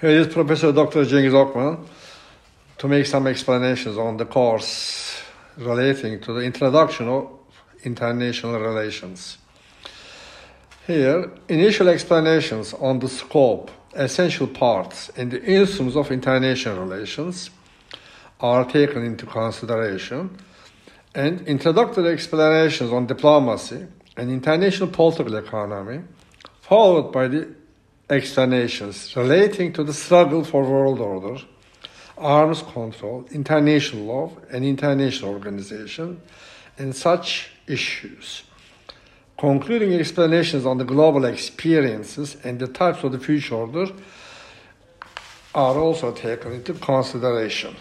Here is Professor Dr. Cengiz Okman to make some explanations on the course relating to the introduction of international relations. Here, initial explanations on the scope, essential parts, and the instruments of international relations are taken into consideration, and introductory explanations on diplomacy and international political economy, followed by the explanations relating to the struggle for world order, arms control, international law, and international organization, and such issues. Concluding explanations on the global experiences and the types of the future order are also taken into consideration.